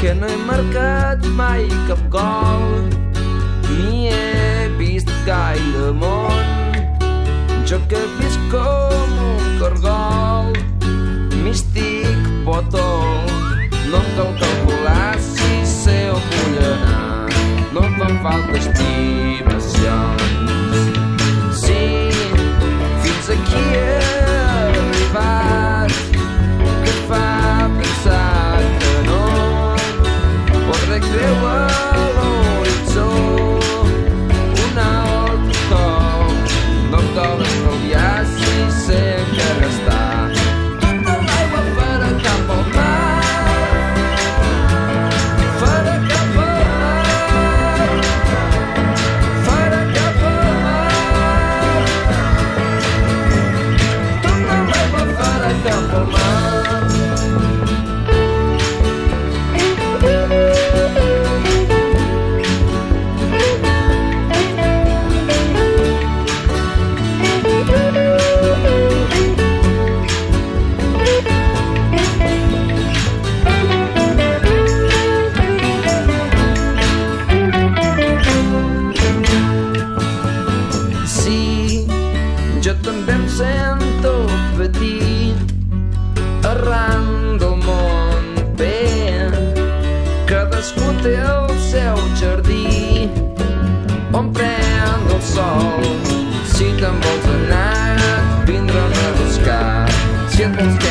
que no he marcat mai cap gol ni he vist gaire món. Jo que visc com un cargol místic potol no cal calcular si sé o vull anar no em fan falta estimacions jo també em sento petit arran del món bé. Cadascú té el seu jardí on pren el sol. Si te'n vols anar, vindre'n a buscar. Si et vols